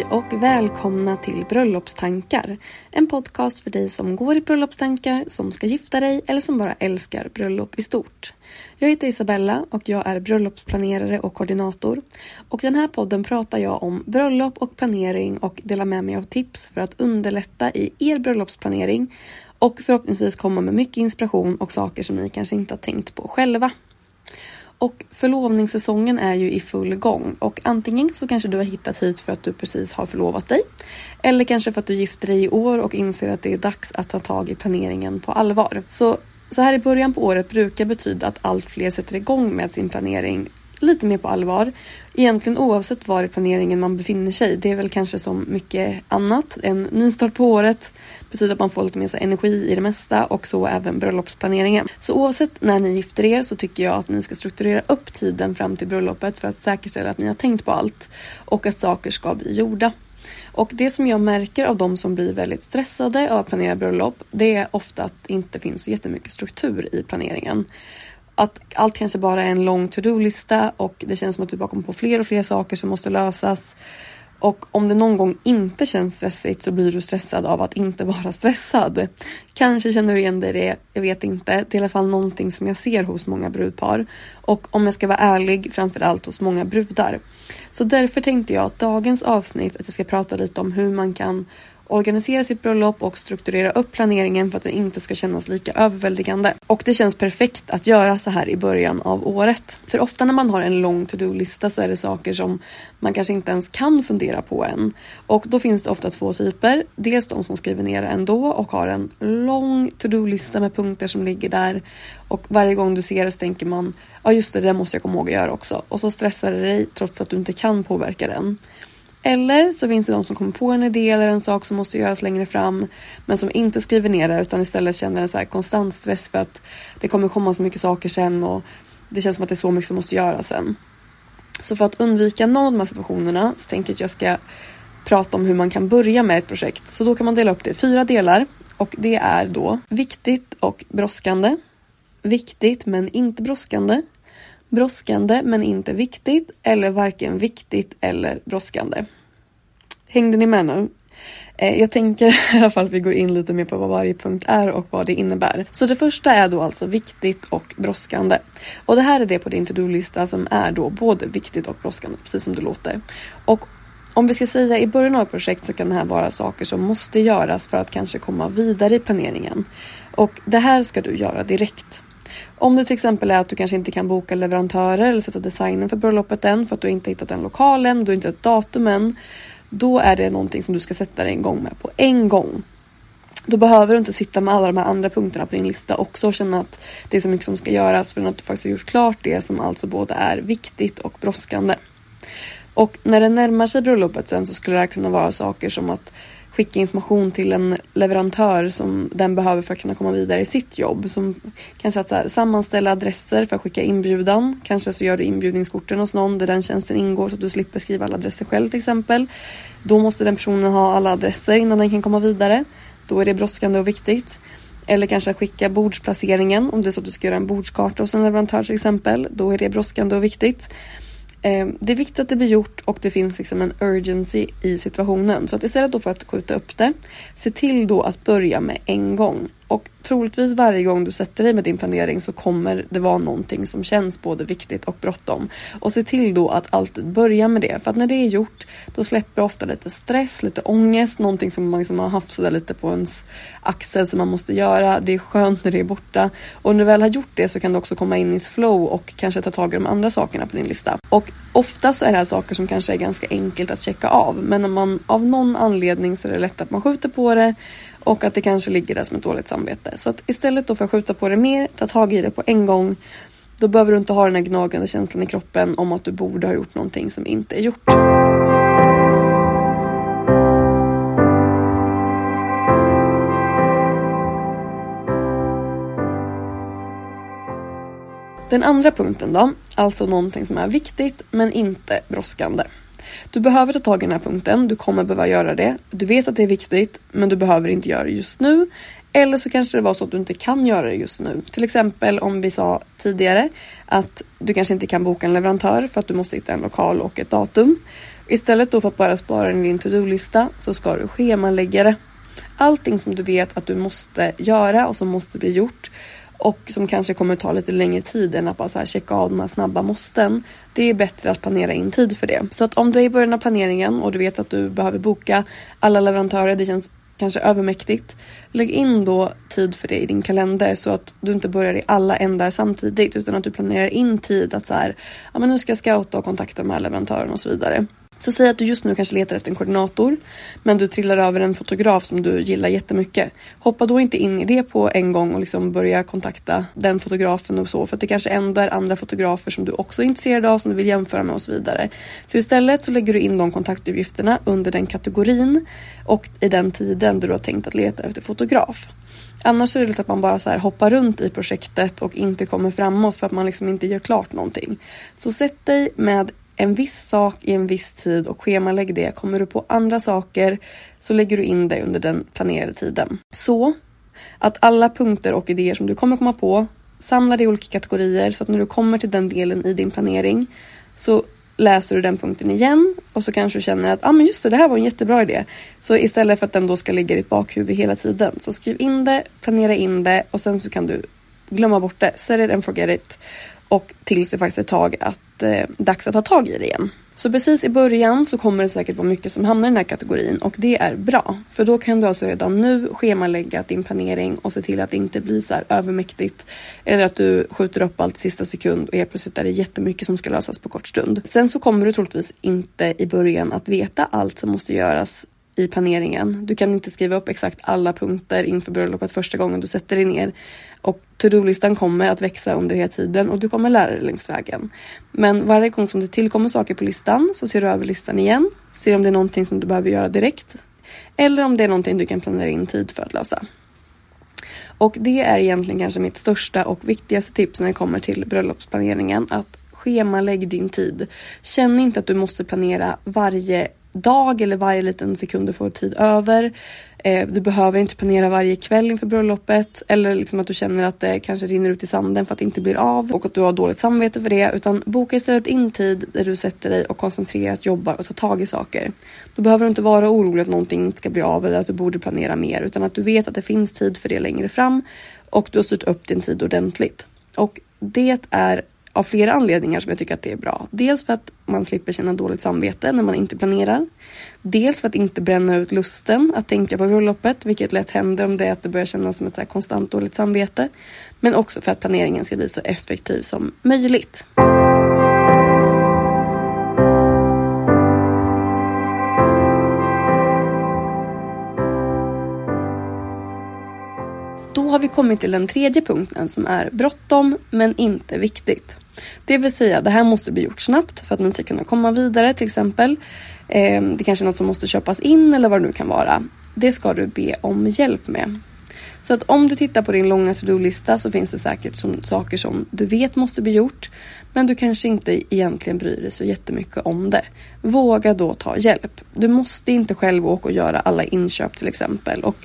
Hej och välkomna till Bröllopstankar. En podcast för dig som går i bröllopstankar, som ska gifta dig eller som bara älskar bröllop i stort. Jag heter Isabella och jag är bröllopsplanerare och koordinator. Och den här podden pratar jag om bröllop och planering och delar med mig av tips för att underlätta i er bröllopsplanering och förhoppningsvis komma med mycket inspiration och saker som ni kanske inte har tänkt på själva. Och förlovningssäsongen är ju i full gång och antingen så kanske du har hittat hit för att du precis har förlovat dig. Eller kanske för att du gifter dig i år och inser att det är dags att ta tag i planeringen på allvar. Så, så här i början på året brukar betyda att allt fler sätter igång med sin planering lite mer på allvar. Egentligen oavsett var i planeringen man befinner sig. Det är väl kanske som mycket annat. En nystart på året betyder att man får lite mer energi i det mesta och så även bröllopsplaneringen. Så oavsett när ni gifter er så tycker jag att ni ska strukturera upp tiden fram till bröllopet för att säkerställa att ni har tänkt på allt och att saker ska bli gjorda. Och det som jag märker av de som blir väldigt stressade av att planera bröllop, det är ofta att det inte finns så jättemycket struktur i planeringen att allt kanske bara är en lång to-do-lista och det känns som att du bara kommer på fler och fler saker som måste lösas. Och om det någon gång inte känns stressigt så blir du stressad av att inte vara stressad. Kanske känner du igen dig i det, jag vet inte. Det är i alla fall någonting som jag ser hos många brudpar. Och om jag ska vara ärlig, framförallt hos många brudar. Så därför tänkte jag att dagens avsnitt att jag ska prata lite om hur man kan organisera sitt bröllop och strukturera upp planeringen för att det inte ska kännas lika överväldigande. Och det känns perfekt att göra så här i början av året. För ofta när man har en lång to-do-lista så är det saker som man kanske inte ens kan fundera på än. Och då finns det ofta två typer. Dels de som skriver ner ändå och har en lång to-do-lista med punkter som ligger där och varje gång du ser det så tänker man ja just det, det måste jag komma ihåg att göra också. Och så stressar det dig trots att du inte kan påverka den. Eller så finns det de som kommer på en idé eller en sak som måste göras längre fram men som inte skriver ner det utan istället känner en så konstant stress för att det kommer komma så mycket saker sen och det känns som att det är så mycket som måste göras sen. Så för att undvika någon av de här situationerna så tänker jag att jag ska prata om hur man kan börja med ett projekt. Så då kan man dela upp det i fyra delar och det är då viktigt och brådskande. Viktigt men inte brådskande brådskande men inte viktigt eller varken viktigt eller brådskande. Hängde ni med nu? Eh, jag tänker i alla fall att vi går in lite mer på vad varje punkt är och vad det innebär. Så det första är då alltså viktigt och brådskande. Och det här är det på din to-do-lista som är då både viktigt och brådskande, precis som det låter. Och om vi ska säga i början av ett projekt så kan det här vara saker som måste göras för att kanske komma vidare i planeringen. Och det här ska du göra direkt. Om det till exempel är att du kanske inte kan boka leverantörer eller sätta designen för bröllopet än för att du inte hittat den lokalen, du har inte hittat datum än. Då är det någonting som du ska sätta dig igång med på en gång. Då behöver du inte sitta med alla de här andra punkterna på din lista också och känna att det är så mycket som ska göras för att du faktiskt har gjort klart det som alltså både är viktigt och brådskande. Och när det närmar sig bröllopet sen så skulle det här kunna vara saker som att skicka information till en leverantör som den behöver för att kunna komma vidare i sitt jobb. Som kanske att så här, sammanställa adresser för att skicka inbjudan. Kanske så gör du inbjudningskorten hos någon där den tjänsten ingår så att du slipper skriva alla adresser själv till exempel. Då måste den personen ha alla adresser innan den kan komma vidare. Då är det brådskande och viktigt. Eller kanske skicka bordsplaceringen om det är så att du ska göra en bordskarta hos en leverantör till exempel. Då är det brådskande och viktigt. Ehm, det är viktigt att det blir gjort och det finns liksom en urgency i situationen. Så att istället då för att skjuta upp det, se till då att börja med en gång. Och troligtvis varje gång du sätter dig med din planering så kommer det vara någonting som känns både viktigt och bråttom. Och se till då att alltid börja med det. För att när det är gjort, då släpper ofta lite stress, lite ångest, någonting som man liksom har haft sådär lite på ens axel som man måste göra. Det är skönt när det är borta. Och när du väl har gjort det så kan du också komma in i ett flow och kanske ta tag i de andra sakerna på din lista. Och ofta så är det här saker som kanske är ganska enkelt att checka av. Men om man av någon anledning så är det lätt att man skjuter på det och att det kanske ligger där som ett dåligt samvete. Så att istället då för att skjuta på det mer, ta tag i det på en gång. Då behöver du inte ha den här gnagande känslan i kroppen om att du borde ha gjort någonting som inte är gjort. Den andra punkten då, alltså någonting som är viktigt men inte brådskande. Du behöver ta tag i den här punkten, du kommer behöva göra det. Du vet att det är viktigt, men du behöver inte göra det just nu. Eller så kanske det var så att du inte kan göra det just nu. Till exempel om vi sa tidigare att du kanske inte kan boka en leverantör för att du måste hitta en lokal och ett datum. Istället då för att bara spara den i din to-do-lista så ska du schemalägga det. Allting som du vet att du måste göra och som måste bli gjort och som kanske kommer ta lite längre tid än att bara så här checka av de här snabba måsten. Det är bättre att planera in tid för det. Så att om du är i början av planeringen och du vet att du behöver boka alla leverantörer, det känns kanske övermäktigt. Lägg in då tid för det i din kalender så att du inte börjar i alla ändar samtidigt utan att du planerar in tid att så här, ja men nu ska jag scouta och kontakta de här leverantörerna och så vidare. Så säg att du just nu kanske letar efter en koordinator men du trillar över en fotograf som du gillar jättemycket. Hoppa då inte in i det på en gång och liksom börja kontakta den fotografen och så för att det kanske ändå är andra fotografer som du också är intresserad av som du vill jämföra med och så vidare. Så istället så lägger du in de kontaktuppgifterna under den kategorin och i den tiden du har tänkt att leta efter fotograf. Annars är det lite att man bara så här hoppar runt i projektet och inte kommer framåt för att man liksom inte gör klart någonting. Så sätt dig med en viss sak i en viss tid och schemalägg det. Kommer du på andra saker så lägger du in det under den planerade tiden. Så att alla punkter och idéer som du kommer komma på samlar i olika kategorier så att när du kommer till den delen i din planering så läser du den punkten igen och så kanske du känner att ah, men just det, det här var en jättebra idé. Så istället för att den då ska ligga i ditt bakhuvud hela tiden så skriv in det, planera in det och sen så kan du glömma bort det, set it and forget it och tills det faktiskt är tag att, eh, dags att ta tag i det igen. Så precis i början så kommer det säkert vara mycket som hamnar i den här kategorin och det är bra. För då kan du alltså redan nu schemalägga din planering och se till att det inte blir så här övermäktigt eller att du skjuter upp allt i sista sekund och helt plötsligt är det jättemycket som ska lösas på kort stund. Sen så kommer du troligtvis inte i början att veta allt som måste göras i planeringen. Du kan inte skriva upp exakt alla punkter inför bröllopet första gången du sätter dig ner. Och to-do-listan kommer att växa under hela tiden och du kommer lära dig längs vägen. Men varje gång som det tillkommer saker på listan så ser du över listan igen. Ser om det är någonting som du behöver göra direkt. Eller om det är någonting du kan planera in tid för att lösa. Och det är egentligen kanske mitt största och viktigaste tips när det kommer till bröllopsplaneringen. Att schemalägg din tid. Känn inte att du måste planera varje dag eller varje liten sekund du får tid över. Eh, du behöver inte planera varje kväll inför bröllopet eller liksom att du känner att det kanske rinner ut i sanden för att det inte blir av och att du har dåligt samvete för det. Utan boka istället in tid där du sätter dig och koncentrerat jobbar och tar tag i saker. Då behöver du inte vara orolig att någonting inte ska bli av eller att du borde planera mer utan att du vet att det finns tid för det längre fram och du har styrt upp din tid ordentligt. Och det är av flera anledningar som jag tycker att det är bra. Dels för att man slipper känna dåligt samvete när man inte planerar. Dels för att inte bränna ut lusten att tänka på bröllopet, vilket lätt händer om det är att det börjar kännas som ett så konstant dåligt samvete. Men också för att planeringen ska bli så effektiv som möjligt. Då har vi kommit till den tredje punkten som är bråttom men inte viktigt. Det vill säga, det här måste bli gjort snabbt för att ni ska kunna komma vidare till exempel. Eh, det kanske är något som måste köpas in eller vad det nu kan vara. det ska du be om hjälp med. Så att om du tittar på din långa to-do-lista så finns det säkert som, saker som du vet måste bli gjort. Men du kanske inte egentligen bryr dig så jättemycket om det. Våga då ta hjälp. Du måste inte själv åka och göra alla inköp till exempel. Och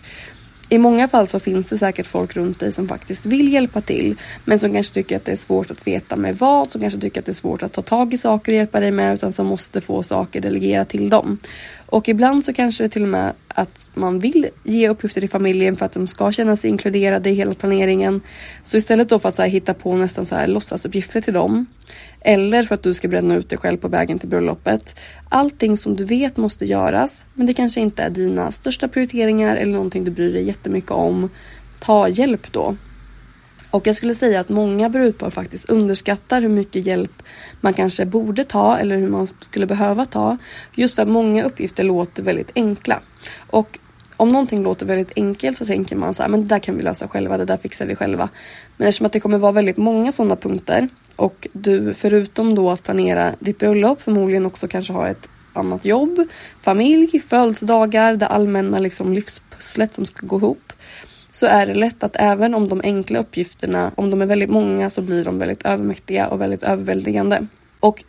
i många fall så finns det säkert folk runt dig som faktiskt vill hjälpa till men som kanske tycker att det är svårt att veta med vad, som kanske tycker att det är svårt att ta tag i saker och hjälpa dig med utan som måste få saker delegerat till dem. Och ibland så kanske det till och med att man vill ge uppgifter till familjen för att de ska känna sig inkluderade i hela planeringen. Så istället då för att så här, hitta på nästan så här låtsasuppgifter till dem eller för att du ska bränna ut dig själv på vägen till bröllopet. Allting som du vet måste göras men det kanske inte är dina största prioriteringar eller någonting du bryr dig jättemycket om. Ta hjälp då. Och jag skulle säga att många brudpar faktiskt underskattar hur mycket hjälp man kanske borde ta eller hur man skulle behöva ta. Just för att många uppgifter låter väldigt enkla. Och om någonting låter väldigt enkelt så tänker man så här, men det där kan vi lösa själva, det där fixar vi själva. Men eftersom att det kommer vara väldigt många sådana punkter och du förutom då att planera ditt bröllop förmodligen också kanske har ett annat jobb, familj, födelsedagar, det allmänna liksom livspusslet som ska gå ihop så är det lätt att även om de enkla uppgifterna, om de är väldigt många så blir de väldigt övermäktiga och väldigt överväldigande. Och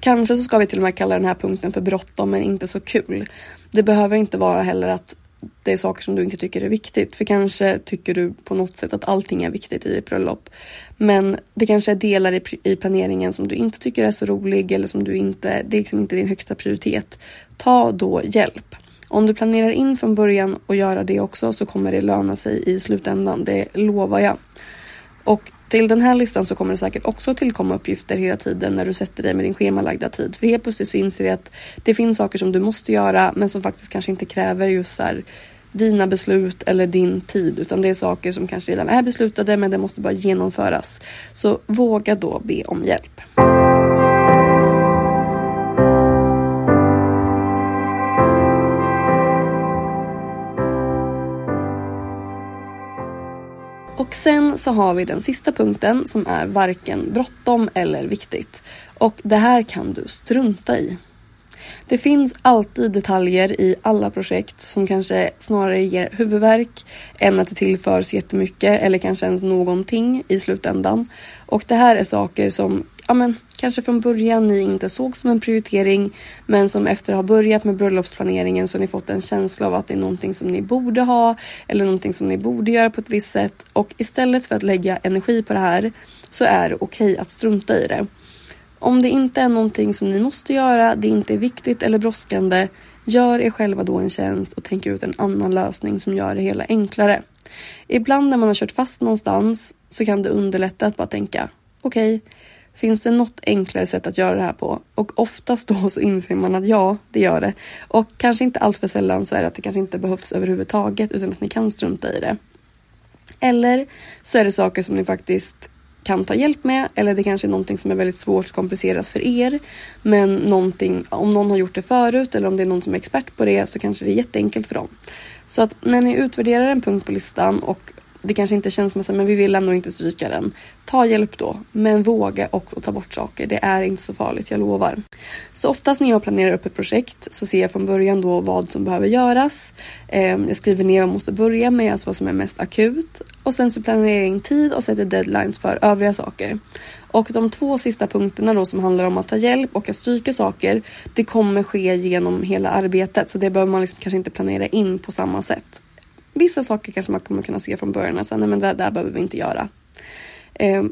kanske så ska vi till och med kalla den här punkten för bråttom men inte så kul. Det behöver inte vara heller att det är saker som du inte tycker är viktigt. För kanske tycker du på något sätt att allting är viktigt i ett bröllop. Men det kanske är delar i, i planeringen som du inte tycker är så rolig eller som du inte, det är liksom inte din högsta prioritet. Ta då hjälp. Om du planerar in från början och göra det också så kommer det löna sig i slutändan, det lovar jag. Och till den här listan så kommer det säkert också tillkomma uppgifter hela tiden när du sätter dig med din schemalagda tid. För helt plötsligt så inser du att det finns saker som du måste göra men som faktiskt kanske inte kräver just så här, dina beslut eller din tid utan det är saker som kanske redan är beslutade men det måste bara genomföras. Så våga då be om hjälp. Och sen så har vi den sista punkten som är varken bråttom eller viktigt. Och det här kan du strunta i. Det finns alltid detaljer i alla projekt som kanske snarare ger huvudvärk än att det tillförs jättemycket eller kanske ens någonting i slutändan. Och det här är saker som ja, men, kanske från början ni inte såg som en prioritering men som efter att ha börjat med bröllopsplaneringen så har ni fått en känsla av att det är någonting som ni borde ha eller någonting som ni borde göra på ett visst sätt och istället för att lägga energi på det här så är det okej okay att strunta i det. Om det inte är någonting som ni måste göra, det inte är viktigt eller brådskande, gör er själva då en tjänst och tänk ut en annan lösning som gör det hela enklare. Ibland när man har kört fast någonstans så kan det underlätta att bara tänka okej, okay, Finns det något enklare sätt att göra det här på? Och oftast då så inser man att ja, det gör det. Och kanske inte allt för sällan så är det att det kanske inte behövs överhuvudtaget utan att ni kan strunta i det. Eller så är det saker som ni faktiskt kan ta hjälp med eller det kanske är någonting som är väldigt svårt och komplicerat för er. Men någonting, om någon har gjort det förut eller om det är någon som är expert på det så kanske det är jätteenkelt för dem. Så att när ni utvärderar en punkt på listan och det kanske inte känns som att men vi vill ändå inte stryka den. Ta hjälp då, men våga också ta bort saker. Det är inte så farligt, jag lovar. Så oftast när jag planerar upp ett projekt så ser jag från början då vad som behöver göras. Ehm, jag skriver ner vad jag måste börja med, alltså vad som är mest akut. Och sen så planerar jag in tid och sätter deadlines för övriga saker. Och de två sista punkterna då som handlar om att ta hjälp och att stryka saker, det kommer ske genom hela arbetet så det behöver man liksom kanske inte planera in på samma sätt. Vissa saker kanske man kommer kunna se från början att nej men det där behöver vi inte göra. Eh,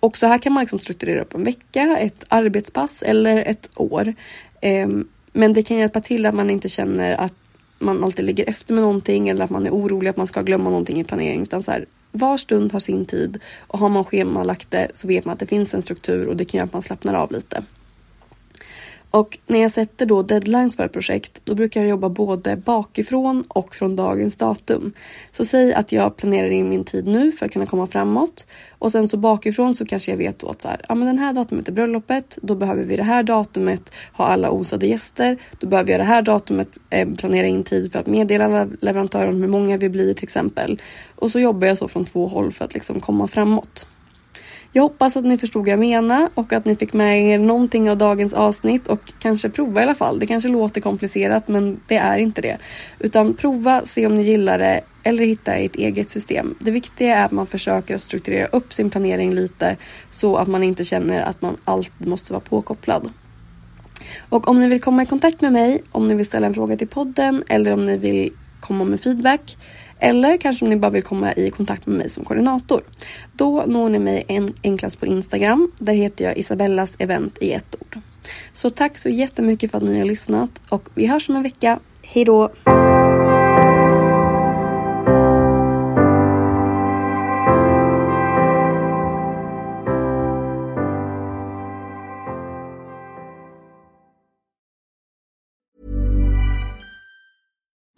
och så här kan man liksom strukturera upp en vecka, ett arbetspass eller ett år. Eh, men det kan hjälpa till att man inte känner att man alltid ligger efter med någonting eller att man är orolig att man ska glömma någonting i planeringen. Utan så här, var stund har sin tid och har man schemalagt det så vet man att det finns en struktur och det kan göra att man slappnar av lite. Och när jag sätter då deadlines för ett projekt, då brukar jag jobba både bakifrån och från dagens datum. Så säg att jag planerar in min tid nu för att kunna komma framåt och sen så bakifrån så kanske jag vet då att så här, ja men den här datumet är bröllopet, då behöver vi det här datumet ha alla osade gäster, då behöver jag det här datumet eh, planera in tid för att meddela leverantören hur många vi blir till exempel. Och så jobbar jag så från två håll för att liksom komma framåt. Jag hoppas att ni förstod vad jag menar och att ni fick med er någonting av dagens avsnitt och kanske prova i alla fall. Det kanske låter komplicerat men det är inte det. Utan prova, se om ni gillar det eller hitta ert eget system. Det viktiga är att man försöker strukturera upp sin planering lite så att man inte känner att man alltid måste vara påkopplad. Och om ni vill komma i kontakt med mig, om ni vill ställa en fråga till podden eller om ni vill komma med feedback eller kanske om ni bara vill komma i kontakt med mig som koordinator. Då når ni mig en, enklast på Instagram. Där heter jag Isabellas event i ett ord. Så tack så jättemycket för att ni har lyssnat och vi hörs om en vecka. Hej